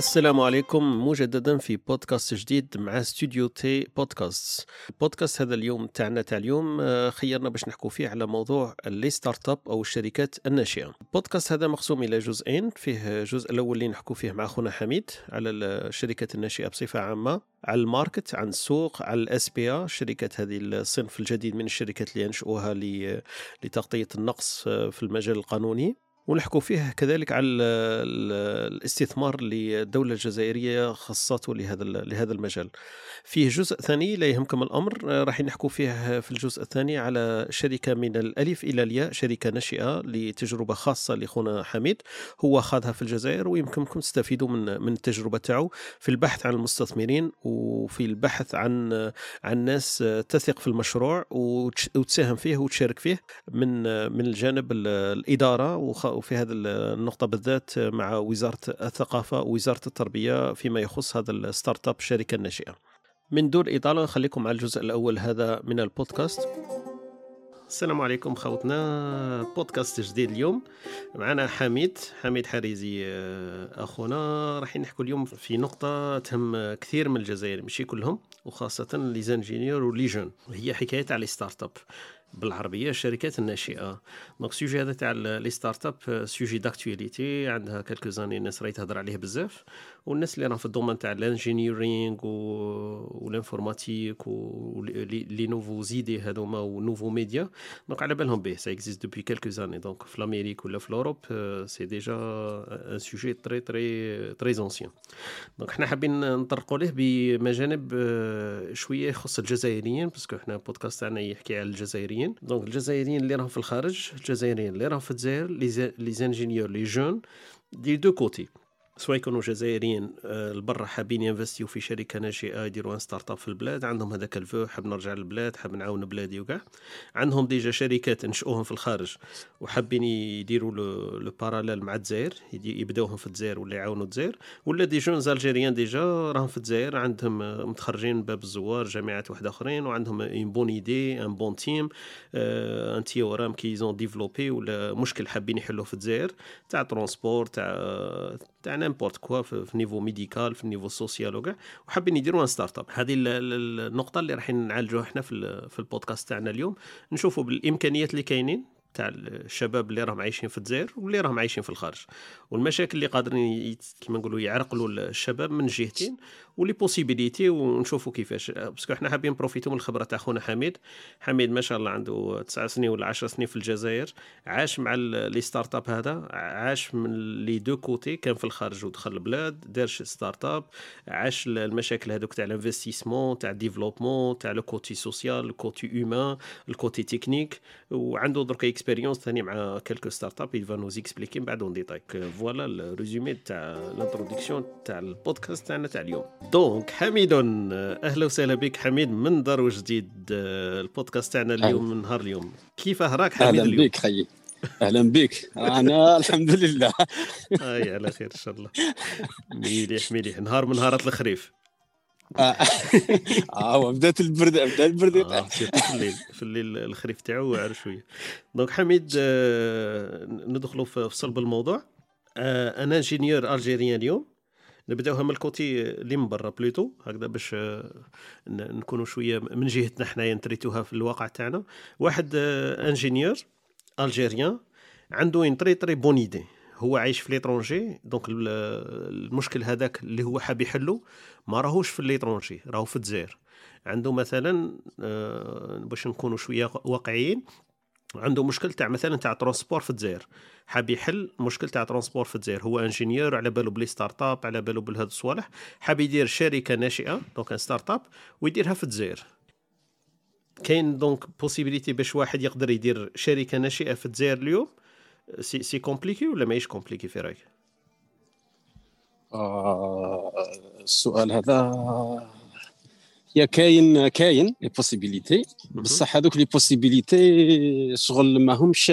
السلام عليكم مجددا في بودكاست جديد مع Studio.T podcast. البودكاست هذا اليوم تاعنا تاع اليوم آه، خيرنا باش نحكو فيه على موضوع les start-up أو الشركات الناشئة. البودكاست هذا مقسوم إلى جزئين فيه الجزء الأول اللي نحكو فيه مع خونا حميد على الشركات الناشئة بصفة عامة على ال market عن السوق على الاس بي ا الشركات هذه الصنف الجديد من الشركات اللي ينشئوها لتغطية النقص آه، في المجال القانوني. ونحكوا فيه كذلك على الاستثمار اللي الدولة الجزائرية خصته لهذا لهذا المجال. فيه جزء ثاني لا يهمكم الأمر راح نحكوا فيه في الجزء الثاني على شركة من الألف إلى الياء شركة ناشئة لتجربة خاصة لخونا حميد هو خاضها في الجزائر ويمكنكم تستفيدوا من من التجربة تاعو في البحث عن المستثمرين وفي البحث عن عن ناس تثق في المشروع وتساهم فيه وتشارك فيه من من الجانب الإدارة وفي هذه النقطة بالذات مع وزارة الثقافة ووزارة التربية فيما يخص هذا ال start-up الشركة الناشئة من دون إطالة خليكم على الجزء الأول هذا من البودكاست. السلام عليكم خوتنا بودكاست جديد اليوم. معنا حميد حميد حريزي آه، أخونا. راح نحكوا اليوم في نقطة تهم كثير من الجزائر ماشي كلهم وخاصة les ingénieurs و les jeunes هي حكاية على start-up بالعربية الشركات الناشئة. donc ال sujet هذا تاع les start-up sujet d'actualité عندها quelques années الناس راهي تهضر عليه بزاف. والناس اللي راهم في الدومين تاع الانجينيرينغ والانفورماتيك ولي نوفو زيدي هذوما و nouveaux médias donc على بالهم به ça existe depuis quelques années donc في l'Amérique ولا في l'Europe c'est déjà un sujet très très très ancien donc حنا حابين نطرقوا له بمجانب شوية يخص الجزائريين parce que حنا بودكاست تاعنا يحكي على الجزائريين. donc الجزائريين اللي راهم في الخارج الجزائريين اللي راهم في الجزائر les ingénieurs les jeunes des deux côtés. سواء يكونوا جزائريين البرا حابين ينفستيو في شركة ناشئة يديروا une start-up في البلاد عندهم هذاك الفو حاب نرجع للبلاد حاب نعاون بلادي وكاع. عندهم déjà شركات نشؤوهم في الخارج وحابين يديروا le parallèle مع الجزائر يبداوهم في الجزائر ولا يعاونوا الجزائر. ولا des jeunes algériens déjà راهم في الجزائر عندهم متخرجين من باب الزوار جامعات واحد أخرين وعندهم une bonne idée une bonne team un théorème qu'ils ont développé ولا مشكل حابين يحلوه في الجزائر تاع transport تاع تاع n'importe quoi في niveau médical في ال niveau social وكاع وحابين يديروا une start-up هذه النقطة اللي راح نعالجوها إحنا في, في البودكاست تاعنا اليوم. نشوفوا بالإمكانيات اللي كاينين تاع الشباب اللي راهم عايشين في الجزائر واللي راهم عايشين في الخارج. والمشاكل اللي قادرين كيما نقولوا يعرقلوا الشباب من جهتين. و les possibilités ونشوفوا كيفاش. parce que حنا حابين نـ profiter و من الخبرة تاع خونا حميد. حميد ما شاء الله عنده تسع سنين ولا 10 سنين في الجزائر. عاش مع les start-up هذا. عاش من les deux côtés. كان في الخارج ودخل البلاد دار start-up عاش المشاكل هذوك تاع ال investissement تاع ال développement تاع le côté social ال côté humain ال côté technique وعنده درك expérience ثاني مع quelques start-up il va nous expliquer من بعد en détail voilà ال résumé تاع ال introduction تاع البودكاست تاعنا تاع اليوم. donc حميد أهلا وسهلا بك حميد من دار جديد البودكاست تاعنا اليوم من نهار اليوم. كيف راك حميد أهلا بك خيي أهلا بك. أنا الحمد لله اي على خير إن شاء الله. مليح مليح. نهار من نهارات الخريف. آه. بدات البرد بدأ البرد. آه في الليل في الليل الخريف تاعو واعر شوية. donc حميد آه ندخلوا في صلب الموضوع. آه أنا ingénieur algérien اليوم. نبداوها من ال côté اللي من برا plutôt هكذا باش نكونوا شوية من جهتنا حنايا نـ traiter وها في الواقع تاعنا. واحد ingénieur algérien عنده une très très bonne idée هو عايش في l'étranger donc المشكل هذاك اللي هو حاب يحلو ما راهوش في l'étranger راهو في الجزائر. عنده مثلا باش نكونوا شوية واقعيين عنده مشكل تاع مثلا تاع transport في الجزائر. حاب يحل مشكل تاع transport في الجزائر. هو ingénieur على بالو ب les start-up على بالو بهاد الصوالح. حاب يدير شركة ناشئة donc start-up ويديرها في الجزائر. كاين donc possibilité باش واحد يقدر يدير شركة ناشئة في الجزائر اليوم؟ c'est c'est compliqué ولا ماهيش compliqué في رأيك؟ آه السؤال هذا يا كاين كاين les possibilités بصح هذوك les possibilités شغل ما همش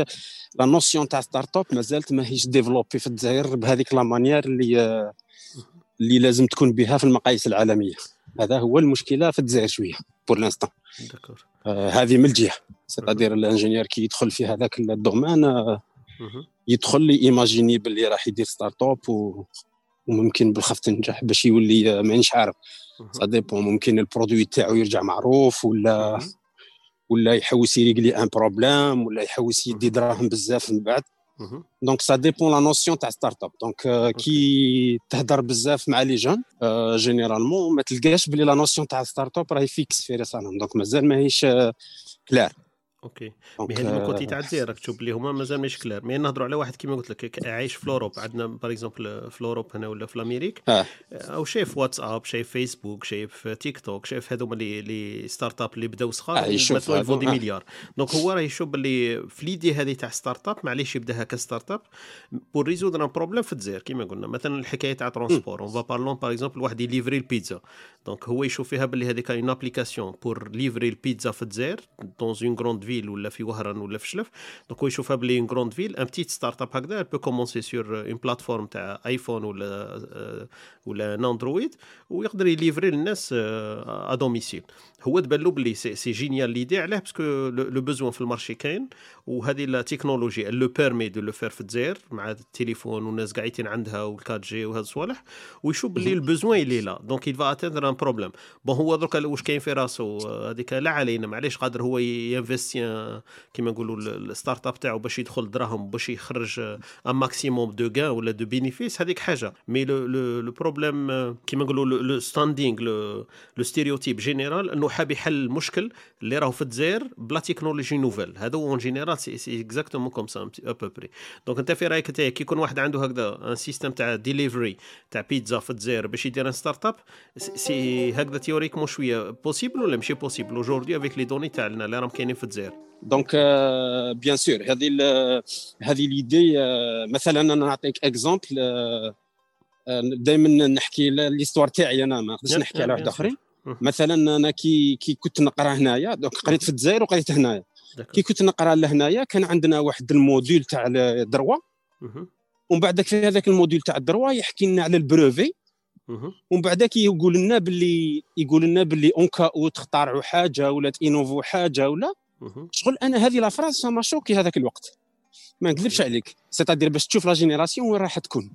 la notion تاع start-up مازالت ماهيش développée في الجزائر بهذيك la manière اللي اللي لازم تكون بها في المقاييس العالمية. هذا هو المشكلة في الجزائر شوية pour l'instant آه هذه من الجهة. c'est-à-dire ال ingénieur كي يدخل في هذاك ال domaine آه يدخل لي imaginer باللي راح يدير start-up و وممكن بالخف تنجح باش يولي مانيش عارف. ça dépend ممكن ال produit تاعو يرجع معروف ولا ولا يحوس يـ régler un problème ولا يحوس يدي دراهم بزاف من بعد. donc ça dépend la notion تاع start-up donc كي تهدر بزاف مع les jeunes généralement ما تلقاش بلي la notion تاع start-up راهي fixe في راسهم donc مازال ماهيش claire. OK. mais هذه من côté تاع الجزائر راك تشوف اللي هما مازال مش claire mais نهضروا على واحد كيما قلت لك عايش في Europe عندنا par exemple في Europe هنا ولا في ال Amérique آه. أو شايف واتساب شايف فيسبوك شايف تيك توك شايف هذوما اللي ال les start-up اللي بداو صغار آه مثلا يـ vendre مليار. donc هو راه يشوف اللي في l'idée هذه تاع start-up معليش يبداها ك start-up pour résoudre un problème في الجزائر. كيما قلنا مثلا الحكاية تاع transport en parlant par exemple واحد يـ livrer البيتزا. donc هو يشوف فيها باللي هذيك une application pour livrer البيتزا في الجزائر dans une grande ville ولا في وهران ولا في شلف donc هو يشوفها بلي une grande ville une petite start-up هكذا peut commencer sur une plateforme تاع iPhone ولا ولا Android ويقدر يـ livrer للناس à domicile هو تبان له بلي c'est, génial l'idée علاه parce que le besoin في ال marché كاين وهذه ال technologie le permet de le faire في الجزائر مع التليفون والناس قاعدين عندها وال4G وهذا الصوالح ويشوف بلي ال besoin اللي là donc il va atteindre un problème bon هو درك واش كاين في راسو هذيك لا علينا معليش قادر هو يـ investir كيما نقولوا ال start-up تاعو باش يدخل دراهم باش يخرج un maximum de gains ولا de bénéfices هذيك حاجة. mais le problème كيما نقولوا le standing le stéréotype général إنه حاب يحل المشكل اللي راهو في الجزائر بلا technologie nouvelle هذا en général c'est exactement comme ça à peu près donc أنت في رأيك أنت كي يكون واحد عنده هكذا un système تاع délivrer تاع بيتزا في الجزائر باش يدير une start-up c'est هكذا théoriquement شوية possible ولا ماشي possible aujourd'hui avec les données تاعنا اللي راهم كاينين في الجزائر. donc bien sûr هذه هذه l'idée مثلا أنا نعطيك exemple دائما نحكي l'histoire تاعي أنا ما نقدرش نحكي على واحد اخرين مثلا أنا كي كي كنت نقرأ هنايا donc قريت في الجزائر وقريت هنايا. كي كنت نقرأ لهنايا كان عندنا واحد ال module تاع ال droit. ومن بعد في هذاك ال module تاع ال droit يحكي لنا على ال brevet ومن بعد يقول لنا باللي يقول لنا باللي en cas أو تخترعوا حاجة ولا تـ innover و حاجة ولا شغل أنا هذه la phrase ça m'a choqué هذاك الوقت. ما نكذبش عليك. c'est-à-dire باش تشوف la génération وين راح تكون.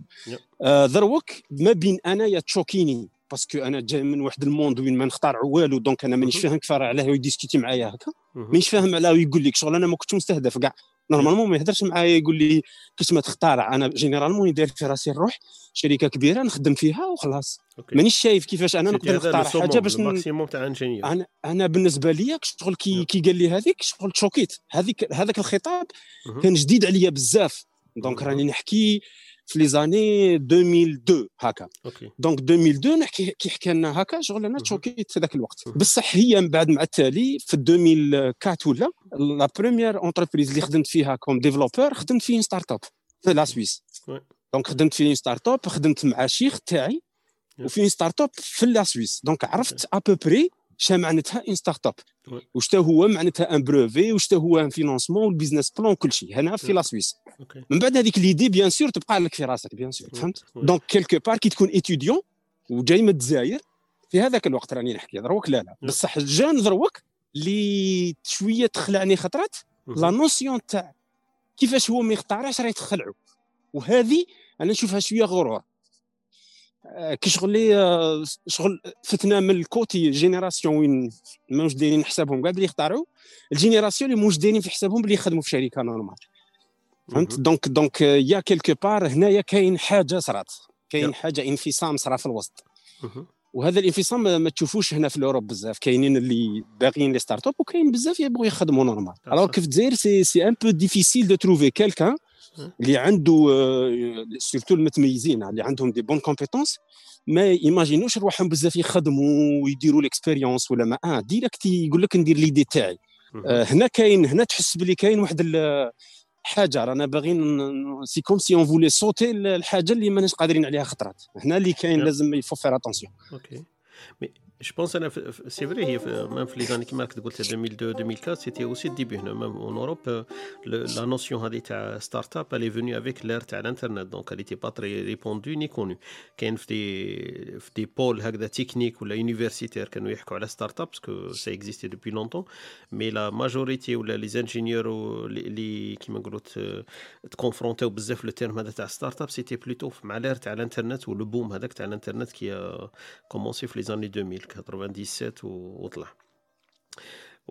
آه دروك ما بين أنا يا تـ choquer ني. parce que أنا جاي من واحد ال monde وين ما نخترع والو donc أنا مانيش فاهم كيف علاه يـ discuter معايا هكا. مانيش فاهم علاه يقول لك شغل أنا ما كنتش مستهدف كاع. normalement ما يهدرش معايا يقول لي كيفاش ما تخترع أنا généralement يدير في راسي نروح شركة كبيرة نخدم فيها وخلاص. مانيش شايف كيفاش أنا نقدر نختار حاجة باش ال maximum تاع أنا أنا بالنسبة لي شغل كي كي قال لي هذيك شغل تـ choquer يت هذيك هذاك الخطاب كان جديد عليا بزاف. donc راني نحكي في les années 2002 هكا. donc 2002 نحكي كي حكى لنا هكا شغل أنا تـ choquer يت في ذاك الوقت. بصح هي من بعد مع التالي في 2004 ولا la première entreprise اللي خدمت فيها comme développeur خدمت في start-up في la Suisse donc خدمت في start-up خدمت مع شيخ تاعي وفي start-up في la Suisse donc عرفت à peu près ça معناتها une start-up واش هو معناتها un projet واش هو un financement وال business plan كل شيء. هنا في la Suisse من بعد هذيك l'idée bien sûr تبقى لك في راسك bien sûr فهمت؟ donc quelque part كي تكون étudiant وجاي من الجزائر في هذاك الوقت راني نحكي دروك لا لا. بصح حاجة دروك اللي شوية تخلعني خطرات la notion تاع كيفاش هو ما يختارعش راه يتخلعوا وهذه أنا نشوفها شوية غرور. كي شغل شغل فتنا من ال côté génération وين ماهوش دايرين حسابهم كاع بلي يختاروا ال génération اللي موش دايرين في حسابهم بلي يخدموا في شركة normal فهمت؟ donc donc يا quelque part هنايا كاين حاجة صرات كاين حاجة انفصام صرا في الوسط. وهذا الانفصام ما تشوفوش هنا في ال Europe بزاف. كاينين اللي باغيين les start-up وكاين بزاف يبغوا يخدموا normal alors que في الجزائر c'est c'est un peu difficile de trouver quelqu'un اللي عنده surtout المتميزين اللي عندهم des bonnes compétences ما يماجينوش رواحهم بزاف يخدموا ويديروا l'expérience ولا ما. آه direct يقول لك ندير l'idée تاعي. آه هنا كاين هنا تحس بلي كاين واحد حاجة. رانا باغيين c'est comme si on voulait sauter الحاجة اللي ماناش قادرين عليها خطرات. هنا اللي كاين لازم il faut faire attention OK Je pense que c'est vrai, même les années qui marquent 2002-2004, c'était aussi le début. Même en Europe, euh, la notion de start-up, elle est venue avec l'ère de l'Internet, donc elle n'était pas très répandue ni connue. Il y a des pôles techniques ou universitaires qui ont parlé de start-up, parce que ça existait depuis longtemps, mais la majorité ou les ingénieurs qui m'ont confronté au le terme de start-up, c'était plutôt l'ère de l'Internet ou le boom de l'Internet qui a commencé dans les années 2000. 97 وطلع.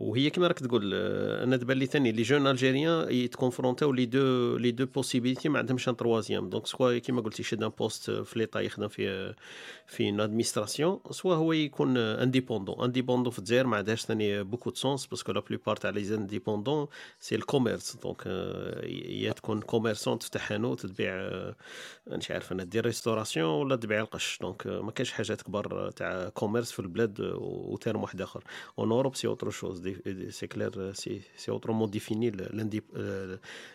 وهي كما راك تقول آه، أنا تبان لي ثاني les jeunes Algériens يتكونفرونتاو les deux les deux possibilités ما عندهمش un troisième donc soit كيما قلت يشد un poste في l'État يخدم في في un soit هو يكون indépendant indépendant في الجزائر ما عندهاش ثاني beaucoup de sens parce que la plupart تاع les indépendants c'est ال commerce donc يا تكون commerçant تفتح حانوت تبيع مش عارف أنا دير restauration ولا تبيع القش. donc ما كاينش حاجات كبار تاع commerce في البلاد و terme واحد آخر. en Europe c'est autre chose c'est clair, c'est autrement défini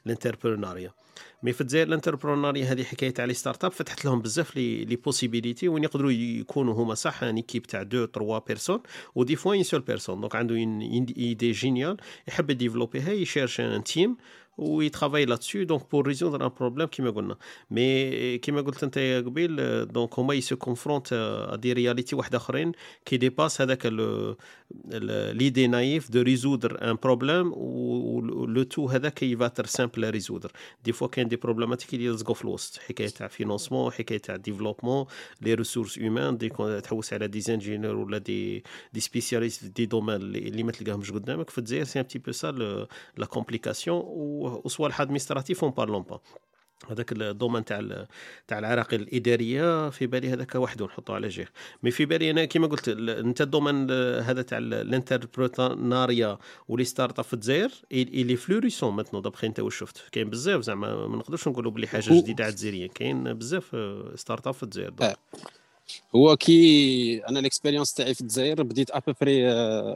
l'entrepreneuriat. mais في الجزائر ال entrepreneuriat هذه حكاية تاع les start-up فتحت لهم بزاف les les possibilités وين يقدروا يكونوا هما صح une équipe تاع deux trois personnes و des fois une seule personne donc عنده idée géniale يحب يديفلوبيها يشيرش un team ويترافاي là-dessus donc pour résoudre un problème كيما قلنا mais كيما قلت انت قبيل donc هما ils se confrontent des réalités واحد اخرين qui dépassent هذاك l'idée naïve de résoudre un problème و le tout هذاك il va être simple résoudre des fois كاين des problématiques اللي يلصقوا في الوسط حكايه تاع financement حكايه تاع développement les ressources humaines des تحوس على des ingénieurs ولا des des spécialistes des domaines اللي ما تلقاهمش قدامك في الجزائر c'est un petit peu ça la complication وصوالح administratives on parle pas هذاك ال domaine تاع تاع العراقيل الإدارية في بالي هذاك وحده نحطه على جهه mais في بالي أنا كما قلت أنت ال domaine هذا تاع ال entrepreneuriat و les start-up في الجزائر اللي florissantes maintenant d'après أنت واش شفت. كاين بزاف زعما ما نقدرش نقولوا بلي حاجة جديدة على الجزائريين كاين بزاف start-up في الجزائر. هو كي أنا l'expérience تاعي في الجزائر بديت après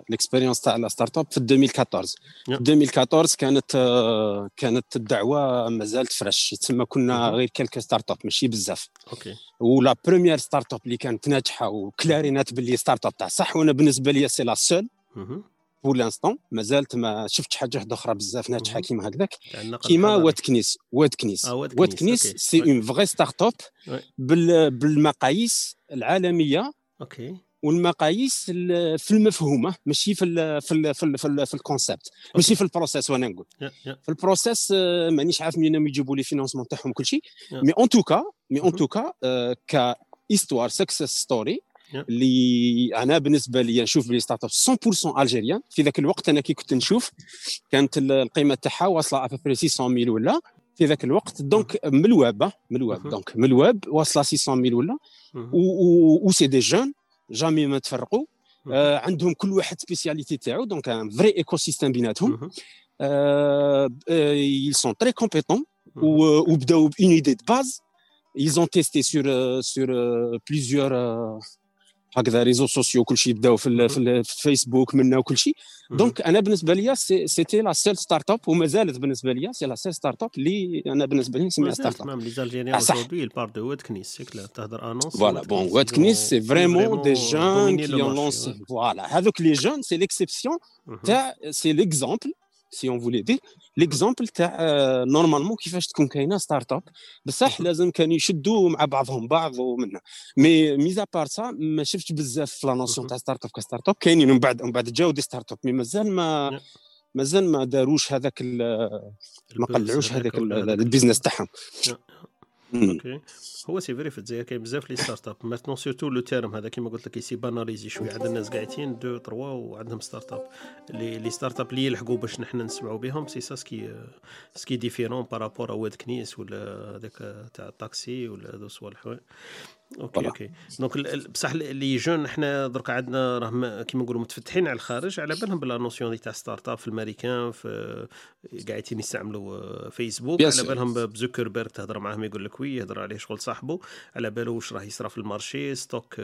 l'expérience تاع start-up في 2014 في 2014 كانت آه، كانت الدعوة مازالت fraîche تسمى كنا غير quelques start-up ماشي بزاف. OK و la première start-up اللي كانت ناجحة و clair بانت باللي start-up تاع صح وأنا بالنسبة لي c'est la seule pour l'instant مازالت ما شفتش حاجة واحدة أخرى بزاف ناجحه كيما هكذاك. كيما واد كنيس واد كنيس c'est une vraie start-up بالمقاييس العالمية. OK. والمقاييس في المفهومه ماشي في ال في ال في ال في, ال في ال concept ماشي في ال process وأنا نقول. في ال process مانيش عارف منين يجيبوا les financements تاعهم كل شيء. mais en tout cas mais en tout cas que histoire success story اللي أنا بالنسبة لي نشوف بلي start-up 100% algérienne في ذاك الوقت أنا كي كنت نشوف كانت القيمة تاعها واصلة à peu près 600 mille dollars. في ذاك الوقت donc من الواب من ال web donc من الواب واصلة 600 mille dollars. و c'est des jeunes jamais ما تفرقوا آه عندهم كل واحد spécialité تاعو donc un vrai écosystème بيناتهم ils sont très compétents. وبداو bonne idée de base ils ont testé sur sur plusieurs هكذا réseaux sociaux كل شيء بداو في, في الفيسبوك منا وكل شيء donc أنا بالنسبة لي c'était la seule start-up وما زالت بالنسبة لي c'est la seule start-up اللي أنا بالنسبة لي نسميها start-up même les Algériens aujourd'hui parlent de واد كنيس c'est clair تهضر annonces voilà bon واد كنيس c'est vraiment des jeunes qui ont lancé voilà هذوك les jeunes c'est l'exception تاع c'est l'exemple c'est on voulait dire l'exemple تاع normalement كيفاش تكون كاينة start-up بصح لازم كانوا يشدوا مع بعضهم بعض ومنها mais mis à part ça ما شفتش بزاف في la notion تاع start-up ك start-up كاينين من بعد من بعد جاو des start-up mais مازال ما مازال ما داروش هذاك ما قلعوش هذاك ال business تاعهم. OK. هو c'est vrai في الجزائر كاين بزاف les start-up maintenant surtout le terme هذا كيما قلت لك il s'est banalisé شوية. عند الناس قاعدين deux trois وعندهم start-up les les startups اللي يلحقوا باش نحن نسمعوا بهم سي سا سكي سكي ديفيرون بارابور واد كنيس ولا هذاك تاع الطاكسي ولا هذو صوالح OK OK. donc بصح les jeunes حنا درك عندنا راهم كيما نقولوا متفتحين على الخارج على بالهم ب la notion تاع startup في الأمريكان في قاعدين يستعملوا فيسبوك على بالهم بزوكربيرغ تهضر معاهم يقول لك oui يهضر عليه شغل صاحبه على باله واش راه يصرى في ال marché stock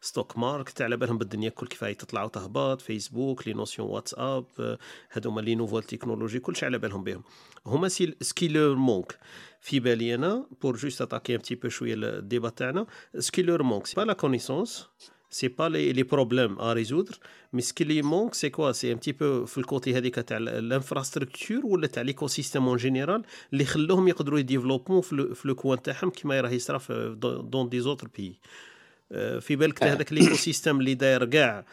stock market على بالهم بالدنيا كل كيف تطلع وتهبط Facebook les notions WhatsApp هذوما les nouvelles technologies كلشي على بالهم بهم. هما ce qui leur manque. في بالي أنا pour juste attaquer un petit peu شوية ال débat تاعنا ce qui leur manque c'est pas la connaissance c'est pas les les problèmes à résoudre mais ce qui leur manque c'est quoi c'est un petit peu في ال côté هذيك تاع ال infrastructure ولا تاع l'écosystème en général اللي خلوهم يقدروا ils développent في leur coin تاعهم كيما راه يصرا dans d'autres pays في بالك هذاك l'écosystème اللي داير كاع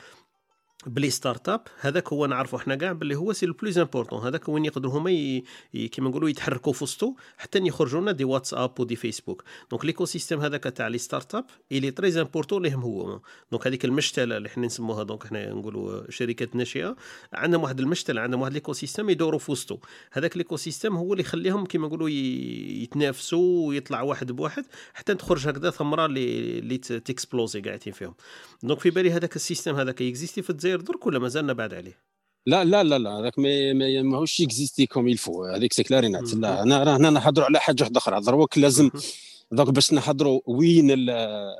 ب les startups هذاك هو نعرفوا حنا كاع باللي هو c'est le plus important هذاك وين يقدروا هما كيما نقولوا يتحركوا في وسطو حتى يخرجوا لنا des WhatsApp و des Facebook. donc l'écosystème هذاك تاع les startups il est très important ليهم هو. donc هذيك المشتلة اللي حنا نسموها donc حنا نقولوا شركات ناشئة عندهم واحد المشتلة عندهم واحد l'écosystème يدوروا في وسطو. هذاك l'écosystème هو اللي يخليهم كيما نقولوا يتنافسوا ويطلع واحد بواحد حتى تخرج هكذا ثمرة اللي اللي ت exploser قاعدين فيهم. donc في بالي هذاك ال système هذاك يكزيستي في الجزائر درك ولا مازالنا بعد عليه؟ لا لا لا لا هذاك ما ماهوش existé comme il faut هذيك c'est clair et net لا أنا هنا نهضروا على حاجة واحدة أخرى. دروك لازم donc باش نحضروا وين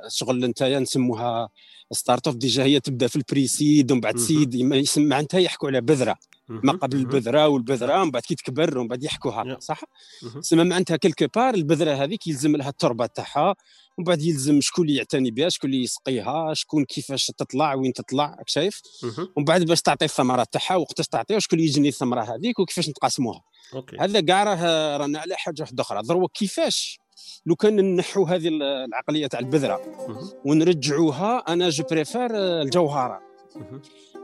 الشغل انت نسموها startup déjà هي تبدأ في ال pre-seed ومن بعد seed معناتها يحكوا على بذرة. ما قبل البذرة والبذرة ومن بعد كي تكبر ومن بعد يحكوها صح؟ سما معناتها quelque part البذرة هذيك يلزم لها التربة تاعها ومن بعد يلزم شكون اللي يعتني بها شكون اللي يسقيها شكون كيفاش تطلع وين تطلع شايف؟ ومن بعد باش تعطي الثمرة تاعها وقتاش تعطيها وشكون اللي يجني الثمرة هذيك وكيفاش نتقاسموها. هذا كاع راه رانا على حاجة واحدة أخرى. دروك كيفاش لو كان نحو هذه العقلية تاع البذرة ونرجعوها أنا je préfère الجوهرة.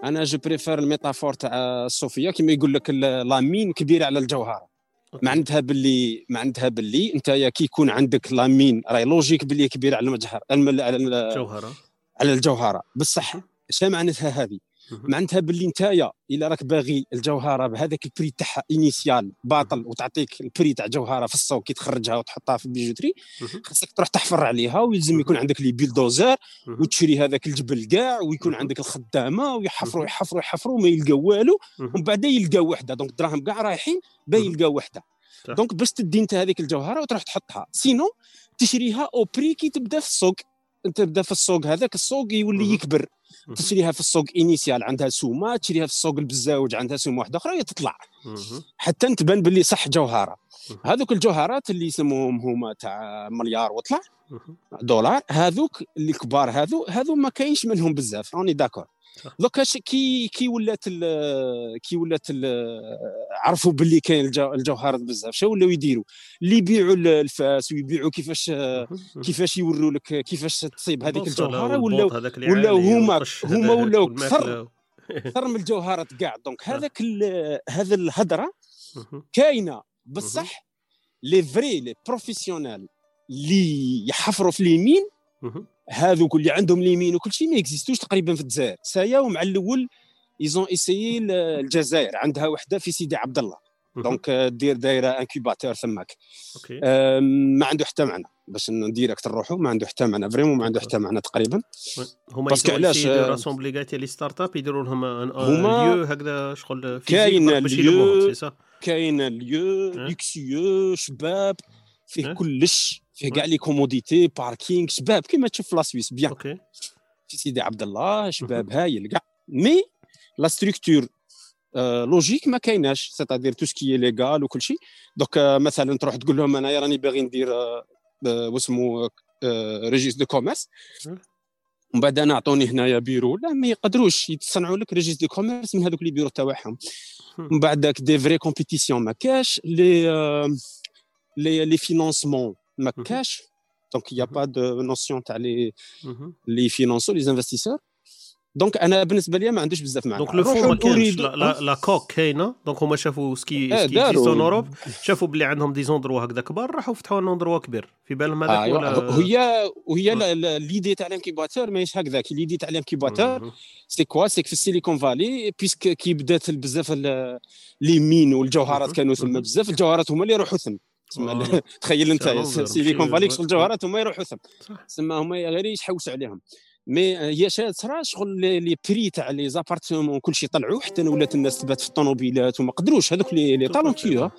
أنا je préfère ال métaphore تاع الصوفيه كما يقول لك la mine كبيرة على الجوهرة. معناتها باللي معناتها باللي أنت كي يكون عندك la mine راهي logique باللي كبيرة على المجهر على الجوهره على الجوهرة. بصح اش معناتها هذه؟ معناتها باللي انت إلا راك باغي الجوهرة بهذاك ال prix تاعها initial باطل وتعطيك ال prix تاع جوهرة في السوق كي تخرجها وتحطها في ال bijouterie خاصك تروح تحفر عليها ويلزم يكون عندك les bulldozers وتشري هذاك الجبل كاع ويكون عندك الخدامة ويحفروا يحفروا يحفروا ما يلقاو والو ومن بعد يلقاو وحدة. donc الدراهم كاع رايحين باين يلقاو وحدة. donc باش تدي انت هذيك الجوهرة وتروح تحطها. sinon تشريها au prix كي تبدا في السوق. أنت تبدا في السوق هذاك السوق يولي يكبر. تشريها في السوق initial عندها سومة تشريها في السوق البزاوج عندها سومة واحدة أخرى تطلع. حتى تبان باللي صح جوهره هذوك الجوهرات اللي يسموهم هما تاع مليار وطلع دولار هذوك اللي كبار هذو هذو ما كاينش منهم بزاف راني d'accord. دوكا كي كي ولات كي ولات عرفوا باللي كاين الجوهرات بزاف. شنو ولاو يديروا؟ اللي يبيعوا الفاس ويبيعوا كيفاش كيفاش يوروا لك كيفاش تصيب هذيك الجوهرة ولاو ولاو هما هما ولاو كثر كثر من الجوهرات كاع donc هذاك هذا الهضره كاينة. بصح les vrais les professionnels اللي يحفروا في les mines هذوك اللي عندهم les mines وكل شيء ما exist وش تقريبا في الجزائر. سايا ومع الأول ils ont essayé الجزائر. عندها وحدة في سيدي عبد الله. donc دير دايرة incubateur ثماك ما عنده حتى معنى. باش ن direct نروحوا ما عنده حتى معنى. vraiment ما عنده حتى معنى تقريبا. هما parce que علاش rassembler كاع les startups يديروا لهم هما lieu هكذا شغل كاين lieu كاين lieu luxueux شباب فيه كلش. فيه كاع les commodités parking شباب كيما تشوف في la Suisse bien. OK في سيدي عبد الله شباب هايل كاع. mais la structure logique ما كايناش. c'est-à-dire tout ce qui légal وكل شيء دوك مثلا تروح تقول لهم أنا راني باغي ندير واسمو registre de commerce ومن بعد أنا أعطوني هنايا بيرو. لا ما يقدروش. يتصنعوا لك registre de commerce من هذوك les bureaux تاعهم. من بعد داك des vraies compétitions ما كاش les les les financements ما كاش donc y a pas de notion تاع les les financeurs les investisseurs donc أنا بالنسبة لي ما عنديش بزاف معنى donc le fond ما كاينش la coque كاينة donc هما شافوا ce qui ce qui existe en Europe شافوا بلي عندهم des endroits هكذا كبار راحوا فتحوا لنا endroit كبير في بالهم هذاك ولا هي وهي l'idée تاع ال incubateur ماهيش هكذاك l'idée تاع ال incubateur c'est quoi c'est في ال Silicon Valley puisque كي بدات بزاف les mines والجوهرات كانوا ثم بزاف الجوهرات هما اللي يروحوا ثم تخيل أنت Silicon Valley شغل الجوهرات هما يروحوا ثم تسمى هما غير يحوسوا عليهم. mais هي صرا شغل les prix تاع les appartements كل شيء طلعوا حتى ولات الناس تبات في الطوموبيلات وما قدروش. هذوك les les talentueux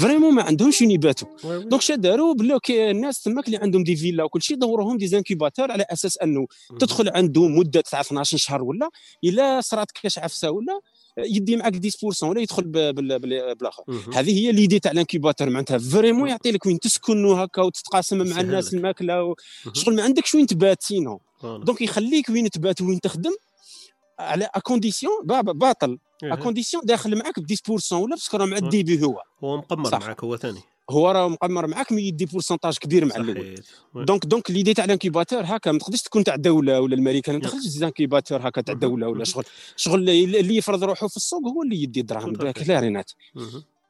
vraiment ما عندهمش وين يباتوا donc شا داروا بلو الناس تماك اللي عندهم des villas وكل شيء دوروهم des incubateurs على أساس أنه تدخل عنده مدة تاع 12 شهر ولا إلا صرات كاش عفسة ولا يدي معك 10% ولا يدخل بالآخر. هذه هي l'idée تاع ال incubateur معناتها. vraiment يعطي لك وين تسكن وهكا وتتقاسم مع الناس الماكلة شغل ما عندكش وين تبات sinon donc يخليك وين تبات وين تخدم على conditions باطل. conditions داخل معك ب 10% ولا parce que راه مع ال début هو. هو مقمر صح. معك هو ثاني. هو راه مقمر معك mais يدي pourcentage كبير مع الأول. donc donc l'idée تاع ال incubateur هكا ما تقدرش تكون تاع الدولة ولا الماريكان ما تقدرش تزيد incubateur هكا تاع الدولة ولا شغل. شغل اللي يفرض روحه في السوق هو اللي يدي الدراهم كلارينات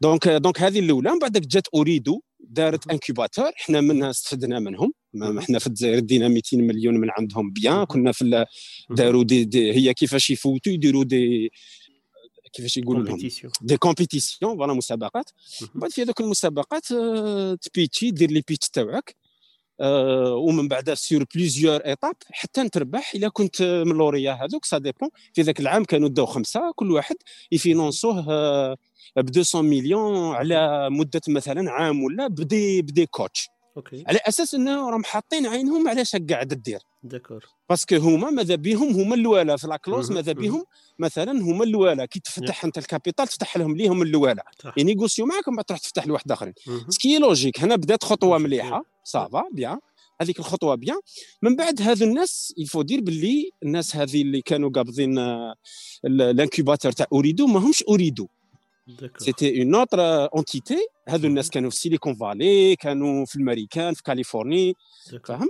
donc donc هذه الأولى من بعد جات أوريدو دارت incubateur إحنا منها استفدنا منهم. إحنا في الجزائر دينا 200 مليون من عندهم bien كنا في داروا دي, دي هي كيفاش يفوتوا يديروا des كيفاش يقولوا لهم؟ des compétitions voilà مسابقات. بعد في هذوك المسابقات آه، تpitchي دير les pitchs تاعك آه، ومن بعد sur plusieurs étapes حتى تربح. إلا كنت من لوريا هذوك ça dépend في ذاك العام كانوا داو خمسة كل واحد يfinanceوه آه، ب 200 مليون على مدة مثلا عام ولا بدي بدي coach okay. على أساس إنه راهم حاطين عينهم على اش قاعد دير d'accord parce que هما ماذا بهم هما الاولى في la clause ماذا بهم مثلا هما الاولى كي تفتح أنت ال capital تفتح لهم ليهم الاولى يnégocieو معاك ومن بعد تروح تفتح لواحد آخرين. ce qui est logique هنا بدات خطوة مليحة. ça va bien هذيك الخطوة bien من بعد هذو الناس il faut dire باللي الناس هذه اللي كانوا قابضين ال incubateur تاع أوريدو ما همش أوريدو. c'était une autre entité هذو الناس كانوا في Silicon Valley كانوا في الامريكان في Californie فاهم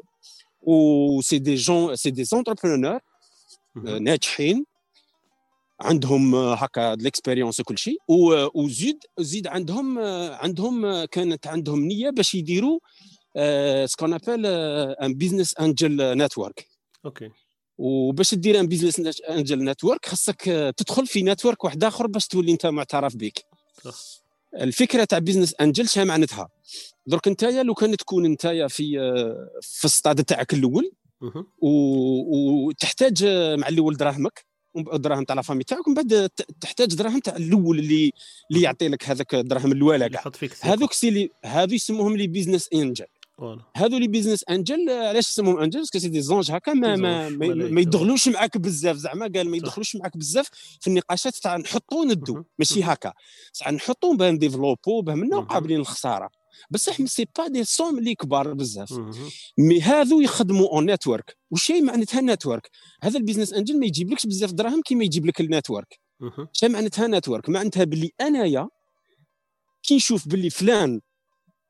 و c'est des gens c'est des entrepreneurs ناجحين عندهم هكا l'expérience وكل شيء وزيد زيد عندهم عندهم كانت عندهم نيه باش يديروا ce qu'on appelle un business angel network okay وباش دير un business angel network خاصك تدخل في network واحد آخر باش تولي انت معترف بك الفكرة تاع business angel شنو معناتها؟ درك انت لو كان تكون انت في في الستاد تاعك الأول وتحتاج مع الأول دراهمك دراهم تاع la famille تاعك ومن بعد تحتاج دراهم تاع الأول اللي اللي يعطي لك هذاك الدراهم كاع. هذوك c'est هذو يسموهم les business angels. هذو les business angels علاش يسموهم angels؟ parce que c'est des anges هكا ما ما, ما, يدخلوش معاك بزاف زعما قال ما يدخلوش معاك بزاف في النقاشات تاع نحطوا ندو ماشي هكا. صح نحطوا باه نdéveloppeو باه منا قابلين للخساره بصح c'est pas des sommes اللي كبار بزاف. mais هذو يخدموا en network وشي معناتها network هذا ال business angel ما يجيبلكش بزاف دراهم كيما يجيب لك ال network. شنو معناتها network معناتها باللي أنايا كي نشوف باللي فلان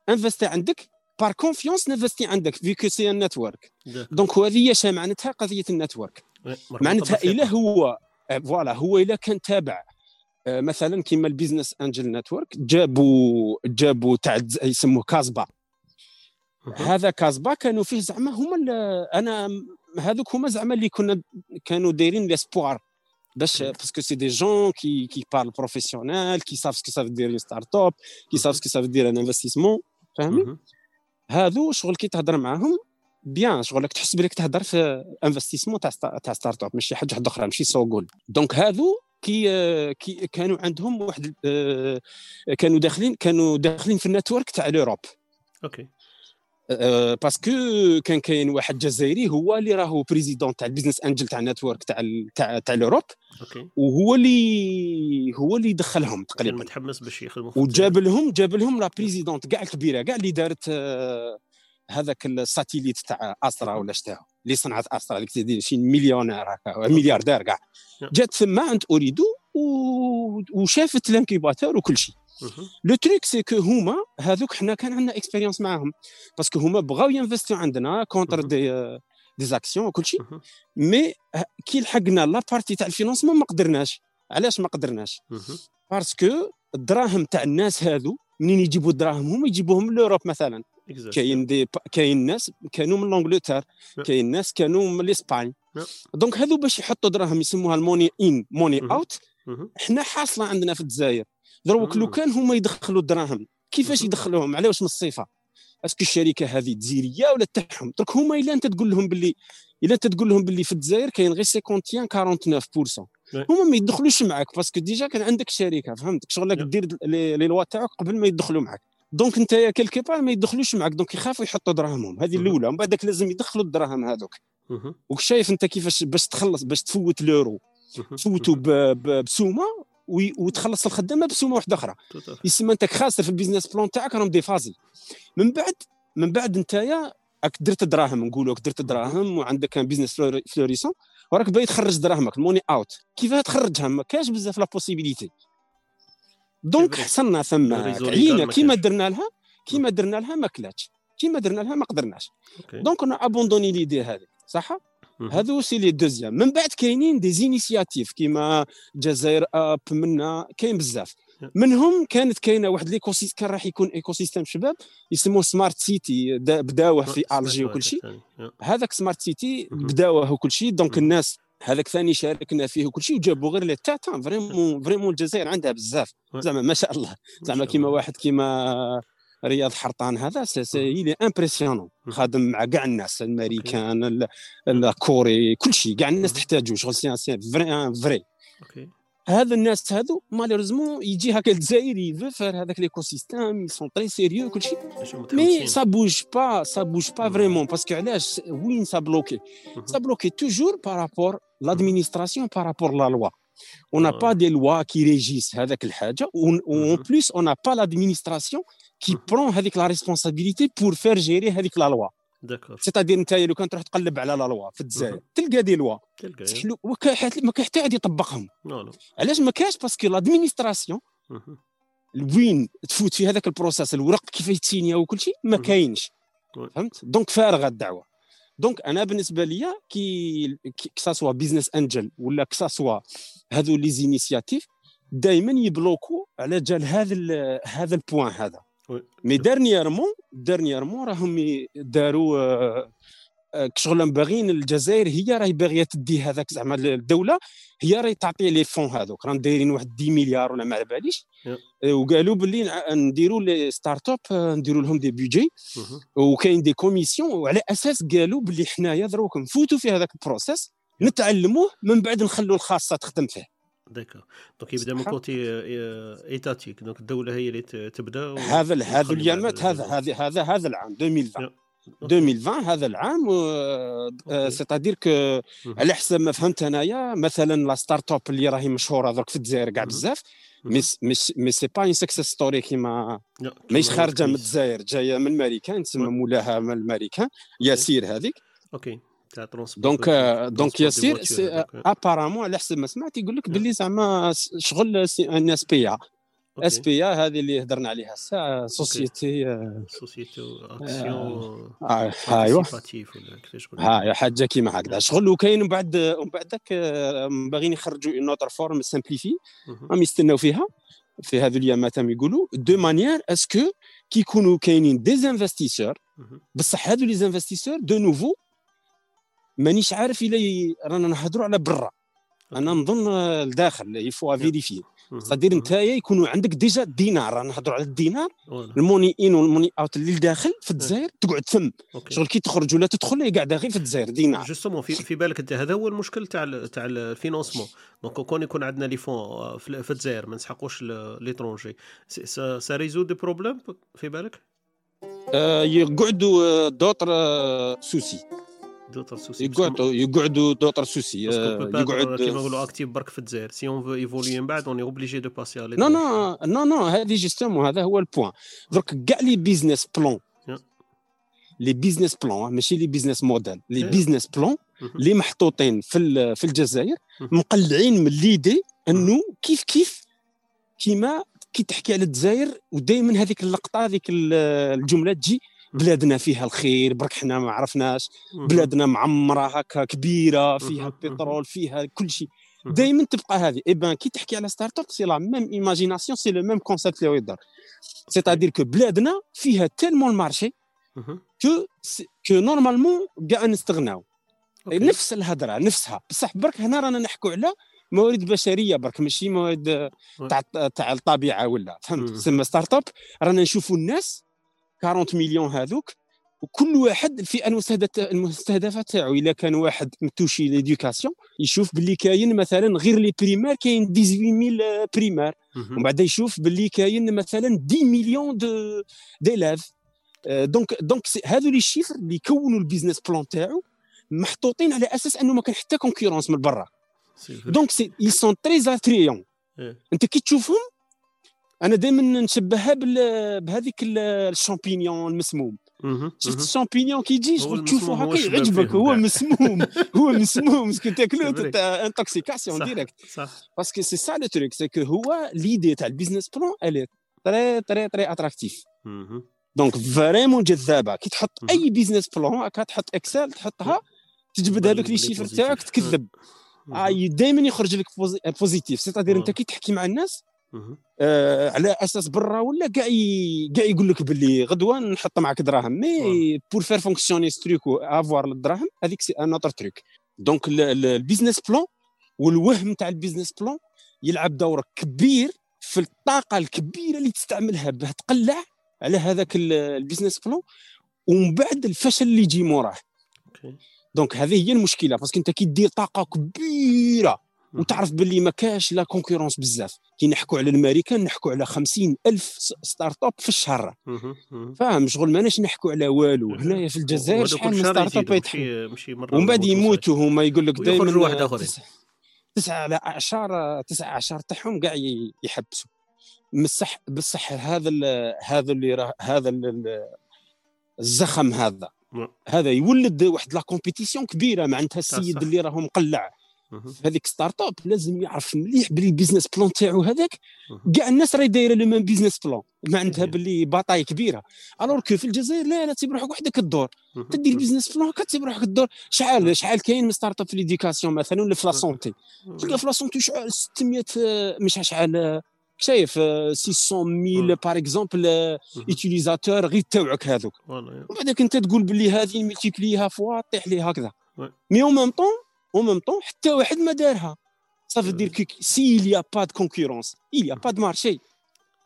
investi عندك par confiance نinvesti عندك فيكو c'est un network donc هذه هي معناتها قضية النتورك معناتها إلا هو voilà هو إلا كان تابع. آه، مثلا كيما ال business angel network جابوا جابوا تاع يسموه Casbah هذا Casbah كانوا فيه زعما هما أنا هذوك هما زعما اللي كنا كانوا دايرين l'espoir باش parce que c'est des gens qui qui parlent professionnel qui savent ce que ça veut dire startup qui savent ce que ça veut dire un investissement فاهمين هادو شغل كي تهضر معاهم bien شغل تحس بليك تهضر في investissement تاع تاع startup ماشي حاجة أخرى ماشي سوغول donc هادو كي كي كانوا عندهم واحد كانوا داخلين كانوا داخلين في ال network تاع l'Europe okay. parce que كان كاين واحد جزائري هو اللي راهو président تاع ال business angel تاع ال network تاع تاع تاع okay. وهو اللي هو اللي دخلهم تقريبا. متحمس باش يخدموا وجاب لهم جاب لهم la présidente كاع الكبيرة كاع اللي دارت هذاك ال satellite تاع Astra ولا شتاها. اللي صنعت Astra اللي شي مليونير هكا ملياردير كاع. جات ثم عند اوريدو وشافت ال incubateur وكل شيء. le truc c'est que هما هذوك حنا كان عندنا expérience معاهم. parce que هما بغاو يinvestiو عندنا contre des des actions وكل شيء. mais كي لحقنا la partie تاع ال financement ما قدرناش. علاش ما قدرناش؟ parce que الدراهم تاع الناس هذو منين يجيبوا الدراهم؟ هما يجيبوهم l'Europe مثلا. كاين des كاين ناس كانوا من l'Angleterre كاين ناس كانوا من الاسبان donc هذو باش يحطوا دراهم يسموها ال money in money out حنا حاصلة عندنا في الجزائر. دروك لو كان هما يدخلوا الدراهم. كيفاش يدخلوهم؟ على واش من الصفه est-ce que الشركة هذه جزيريه ولا تاعهم درك هما إلا أنت تقول لهم باللي إلا أنت تقول لهم باللي في الجزائر كاين غير 51 49% هما ما يدخلوش معك parce que déjà كان عندك شركة فهمتك شغلك دير لي لوا تاعك قبل ما يدخلوا معك donc انت quelque part ما يدخلوش معك donc يخافوا يحطوا دراهمهم. هذه الأولى ومن بعدك لازم يدخلوا الدراهم هذوك. وشايف أنت كيفاش باش تخلص باش تفوت l'euro تفوتوا بسومة وتخلص الخدامه بسومه واحدة أخرى. يسمى أنت خاسر في ال business plan تاعك راهم déphasé من بعد من بعد نتايا راك درت دراهم نقولوا راك درت دراهم وعندك كان business florissant وراك باغي تخرج دراهمك ال money out. كيفاه تخرجها ما كاش بزاف la possibilité donc حصلنا ثم عينا كيما درنا لها كيما درنا لها ما كلاتش. كيما درنا لها ما قدرناش. donc أنا abandonner l'idée هذه صح؟ هذو c'est les deuxièmes. من بعد كاينين des initiatives كيما جزائر app منا كاين بزاف. منهم كانت كاينة واحد l'éco كان راح يكون écosystème شباب يسموه smart city بداوه في الجي وكل شيء هذاك smart city بداوه وكل شيء donc الناس هذاك ثاني شاركنا فيه وكل شيء وجابوا غير les têtes. vraiment vraiment الجزائر عندها بزاف. زعما ما شاء الله. زعما كيما واحد كيما رياض حرطان هذا c'est impressionnant خادم مع كاع الناس الامريكان الكوري كل شيء كاع الناس تحتاجو شغل c'est vrai vrai. هذا الناس هذو malheureusement يجي هكا الجزائر يفو faire هذاك l'écosystème sont très sérieux كل شيء mais ça bouge pas ça bouge pas vraiment. parce que علاش؟ وين ça bloque؟ ça bloque toujours par rapport l'administration par rapport la loi on n'a pas des lois qui régissent هذاك الحاجة. en plus on n'a pas l'administration qui prend هذيك la responsabilité pour faire gérer هذيك la loi d'accord c'est-à-dire انت لو كان تروح تقلب على la loi في الجزائر تلقى des lois تلقى ما كاين حتى واحد يطبقهم. علاش ما كاش parce que l'administration وين تفوت في هذاك ال process الورق كيف يتسينيا وكل شيء؟ ما كاينش. فهمت؟ donc فارغة الدعوة. donc أنا بالنسبة ليا كي que ça soit business angel ولا que ça soit هذو les initiatives دائما يبلوكو على جال هذا هذا ال point هذا. mais dernièrement dernièrement راهم داروا آه، آه، شغل باغيين الجزائر هي راهي باغية تدي هذاك زعما الدولة هي راهي تعطي les fonds هذوك راهم دايرين واحد 10 مليار ولا ما على باليش. آه، وقالوا باللي نديروا les startups نديروا لهم des budgets وكاين des commissions وعلى أساس قالوا باللي حنايا دروك نفوتوا في هذاك ال process نتعلموه من بعد نخلوا الخاصة تخدم فيه. d'accord donc يبدا من côté étatique donc الدولة هي اللي تبدا هذا هذا اليامات هذا هذا هذا هذا العام 2020 2020 هذا العام c'est-à-dire que على حسب ما فهمت انايا مثلا la startup اللي راهي مشهورة درك في الجزائر كاع بزاف mais mais c'est pas une success story كيما ماهيش خارجة من الجزائر جاية من الماريكان تسمى مولاها من الماريكان ياسير هذيك. okay تاع donc donc ياسير apparemment على حسب ما سمعت يقول لك باللي زعما شغل un SPA SPA هذه اللي هضرنا عليها الساعة société société actions ايوا ها حاجة كيما هكذا. شغل وكاين من بعد من بعد ذاك باغيين يخرجوا une autre forme simplifiée راهم يستناو فيها في هذو الايامات يقولوا. de manière est-ce que كي يكونوا كاينين des investisseurs بصح هذو les investisseurs de nouveau مانيش عارف إلى رانا نهضروا على برا. أنا نظن الداخل يفو vérifier ça veut dire انت يكونوا عندك déjà دينار. رانا نهضروا على الدينار. ال money in وال money out اللي داخل في الجزائر تقعد ثم شغل كي تخرج ولا تدخل هي قاعدة غير في الجزائر دينار. justement في, في بالك أنت هذا هو المشكل تاع تاع ال financement. donc كون يكون عندنا les fonds في الجزائر ما نسحقوش l'étranger ça résout des problèmes في بالك؟ آه يقعدوا d'autres soucis d'autres soucis. يقعدوا يقعدوا d'autres soucis يقعد كيما نقولوا actif برك في الجزائر si on veut évoluer من بعد on obligé de passer على نو نو نو نو هذه جوستومون هذا هو ال point درك كاع les business plans les business plans ماشي les business models les business plans اللي محطوطين في في الجزائر مقلعين من l'idée إنه كيف كيف كيما كي تحكي على الجزائر ودائما هذيك اللقطة هذيك الجملة تجي بلادنا فيها الخير برك حنا ما عرفناش. بلادنا معمرة هكا كبيرة فيها بترول فيها كل شيء. دائما تبقى هذه. eh ben كي تحكي على startup c'est la même imagination c'est le même concept اللي يدار. c'est-à-dire que بلادنا فيها tellement ال marché que que normalement كاع نستغناو. نفس الهضره نفسها. بصح برك هنا رانا نحكوا على موارد بشرية برك ماشي موارد تاع تاع الطبيعة ولا. فهمت؟ تسمى startup رانا نشوفوا الناس 40 مليون هذوك وكل واحد الفئه المستهدفة تاعو. إلا كان واحد متوشي l'éducation يشوف باللي كاين مثلا غير les primaires كاين 18000 primaires ومن بعد يشوف باللي كاين مثلا 10 مليون de d'élèves donc donc هذو les chiffres اللي يكونوا ال business plan تاعو محطوطين على أساس انه ما كان حتى concurrence من برا. donc c'est ils sont très attrayants. أنت كي تشوفهم أنا دائما نشبهها بهذيك الشامبينيون المسموم. شفت الشامبينيون كي يجي شغل تشوفه هكا يعجبك هو مسموم هو مسموم est-ce que تاكلو intoxication directe parce que c'est ça le truc c'est هو l'idée تاع ال business plan الي très très très attractif donc vraiment جذابة. كي تحط أي business plan هكا تحط Excel تحطها تجبد هذوك les chiffres تاعك تكذب. دائما يخرج لك positif c'est-à-dire أنت كي تحكي مع الناس آه على أساس برا ولا كاع كاع يقول لك باللي غدوة نحط معك دراهم. mais pour faire fonctionner ce truc avoir الدراهم هذيك c'est un autre truc donc ال business plan والوهم تاع ال business plan يلعب دور كبير في الطاقة الكبيرة اللي تستعملها باه تقلع على هذاك ال business plan ومن بعد الفشل اللي يجي موراه. donc هذه هي المشكلة parce que أنت كي دير طاقة كبيرة وتعرف باللي ما كاش la concurrence بزاف. كي نحكوا على الامريكان نحكوا على خمسين ألف startup في الشهر. فاهم؟ شغل ماناش نحكوا على والو. هنايا في الجزائر شحال من startup ومن بعد يموتوا هما يقول لك دائما واحد اخر تسعة على عشر تسعة عشر تاعهم كاع يحبسوا. بصح بصح هذا ال هذا اللي هذا الزخم هذا. هذا يولد واحد la compétition كبيرة معناتها السيد اللي راه مقلع. هذيك startup لازم يعرف مليح بلي ال business plan تاعو هذاك. كاع الناس راهي دايرة le même business plan معناتها باللي bataille كبيرة. Alors que في الجزائر لا لا تسيب روحك وحدك الدور. تدي ال business plan كتسيب روحك الدور. شحال شحال كاين من startup في l'éducation مثلا ولا في la santé تلقى في la santé شحال 600 مش شحال شايف 600 mille par exemple utilisateurs غير تاوعك هذوك. وبعدك انت تقول باللي هذه multiplie ها fois طيح لي هكذا. مي أو ميم طون أو ميم طون حتى واحد ما دارها. Ça veut dire que s'il n'y a pas de concurrence, il n'y a pas de marché.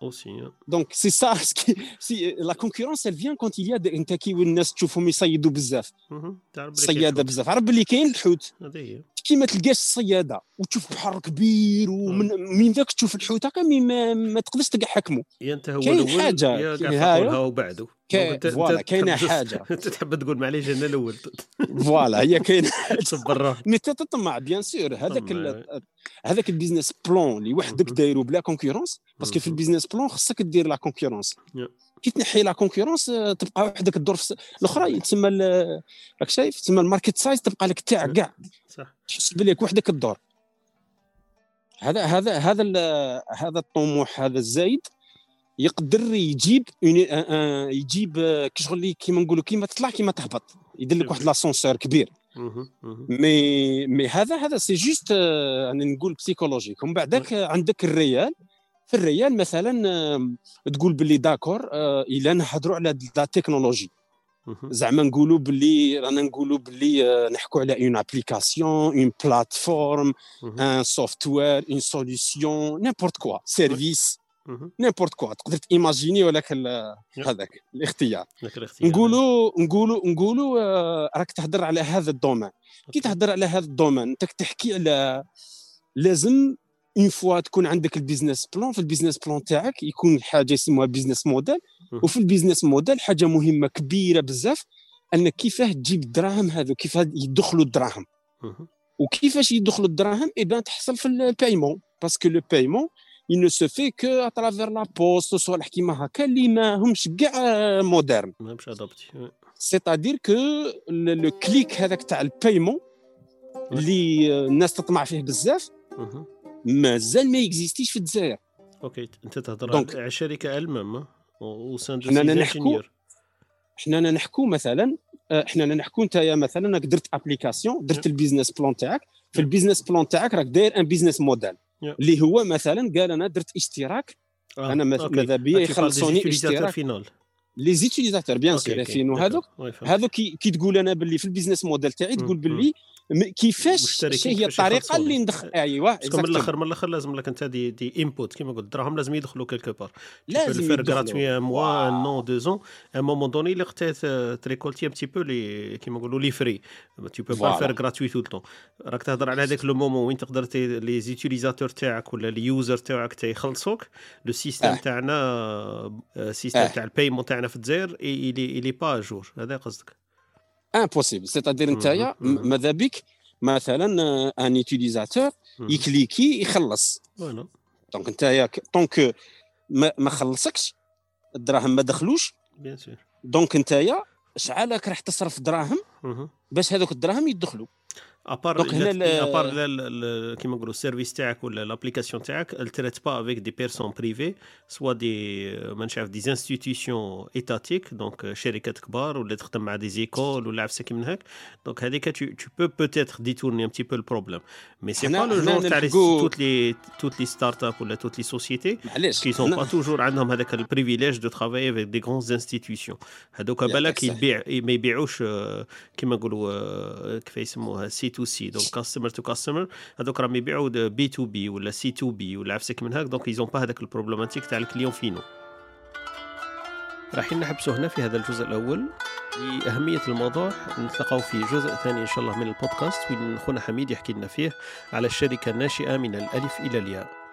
Aussi. Donc c'est ça, ce qui, si, la concurrence elle vient quand il y a انت كي الناس تشوفهم يصيدوا بزاف. صيادة بزاف، عرف باللي كاين الحوت. كي ما تلقاش الصيادة وتشوف بحر كبير ومن من ذاك تشوف الحوت هكا ما, ما تقدرش تحكمه يا أنت هو كاين حاجة. يا كاع وبعده كاينة حاجة. أنت تحب تقول معليش أنا الأول. Voilà هي كاينة. صبر mais تطمع bien sûr هذاك هذاك ال business plan اللي وحدك دايرو بلا concurrence parce que في ال business plan خصك دير la concurrence. كي تنحي la concurrence تبقى وحدك الدور الأخرى تسمى راك شايف؟ تسمى ال market size تبقى لك تاعك كاع. صح. تحس بلي وحدك الدور. هذا هذا هذا هذا الطموح هذا الزايد يقدر يجيب يجيب كشغل كيما نقولوا كيما تطلع كيما تهبط. يدير لك واحد l'ascenseur كبير. مي مي هذا هذا c'est juste أنا نقول psychologique ومن بعدك عندك ال réel. في ال réel مثلا تقول باللي d'accord إلا نهضروا على la technologie زعما نقولوا باللي رانا نقولوا باللي نحكوا على une application une plateforme un software une solution n'importe quoi service n'importe quoi تقدر ت imaginer ولك هذاك الاختيار. نقولوا نقولوا نقولوا راك تهضر على هذا ال domaine. كي تهضر على هذا ال domaine انت تحكي على لازم une fois تكون عندك ال business plan في ال business plan تاعك يكون حاجة يسموها business model وفي ال business model حاجة مهمة كبيرة بزاف انك كيفاه تجيب الدراهم هذو كيفاه يدخلوا الدراهم. وكيفاش يدخلوا الدراهم؟ Eh ben تحصل في ال paiement parce que le paiement il ne se fait que à travers la poste صوالح كيما هكا اللي ما همش كاع modernes مش adapté c'est-à-dire que le clic هذاك تاع ال paiement اللي الناس تطمع فيه بزاف مازال ما ي existe ش في الجزائر okay انت تهضر على شركه المام وسان حنا نحكو حنا نحكو مثلا حنا نحكو انت مثلا درت application درت ال business plan تاعك في ال business plan تاعك راك داير un business model اللي هو مثلا قال أنا درت اشتراك آه. أنا ماذا بيا يخلصوني اشتراك. final les utilisateurs bien sûr fin هذوك هذوك كي تقول أنا باللي في ال business model تاعي تقول باللي كيفاش هي الطريقة اللي ندخل ايوا من الآخر من الأخر لازم لك أنت des des inputs كيما قلت الدراهم لازم يدخلوا quelque part لازم faire gratuit un mois ou deux ans un moment donné اللي quitte à récolter un petit peu les كيما نقولوا les frais tu peux pas faire gratuit tout le temps راك تهضر على هذاك le moment وين تقدر les utilisateurs تاعك ولا ال user تاعك يخلصوك Le système تاعنا système تاع ال paiement تاعنا في الجزائر il est il est pas à jour هذا قصدك. Impossible c'est-à-dire نتايا ماذا بك مثلا un utilisateur ي cliquer يخلص donc نتايا tant que ما, ما خلصكش الدراهم ما دخلوش bien sûr donc نتايا شعالك راح تصرف دراهم. باش هذوك الدراهم يدخلوا à part donc هنا ال- à part كيما نقولوا ال service تاعك ولا l'application تاعك elle traite pas avec des personnes privées soit des ما نعرف des institutions étatiques donc شركات كبار ولا تخدم مع des écoles ولا عفسه كيما هكا donc هذيك tu tu peux peut-être détourner un petit peu le problème. Mais c'est حنا- pas le حنا genre تاع les- نلحقوا- toutes les toutes les startups ولا toutes les sociétés معليش qui sont حنا- pas toujours عندهم هذاك ال privilège de travailler avec des grandes institutions. هذوك يعطيك بالك الصحة. يبيع ما يبيعوش آه، كيما نقولوا آه، كيف يسموها C to C donc customer to customer هذوك راهم يبيعوا B to B ولا C to B ولا عفسة كيما هاك donc ils ont pas هذاك ال problématique تاع ال client final رايحين نحبسوا هنا في هذا الجزء الأول لأهمية الموضوع. نتلقاو في جزء ثاني إن شاء الله من البودكاست وين خونا حميد يحكي لنا فيه على الشركة الناشئة من الألف إلى الياء.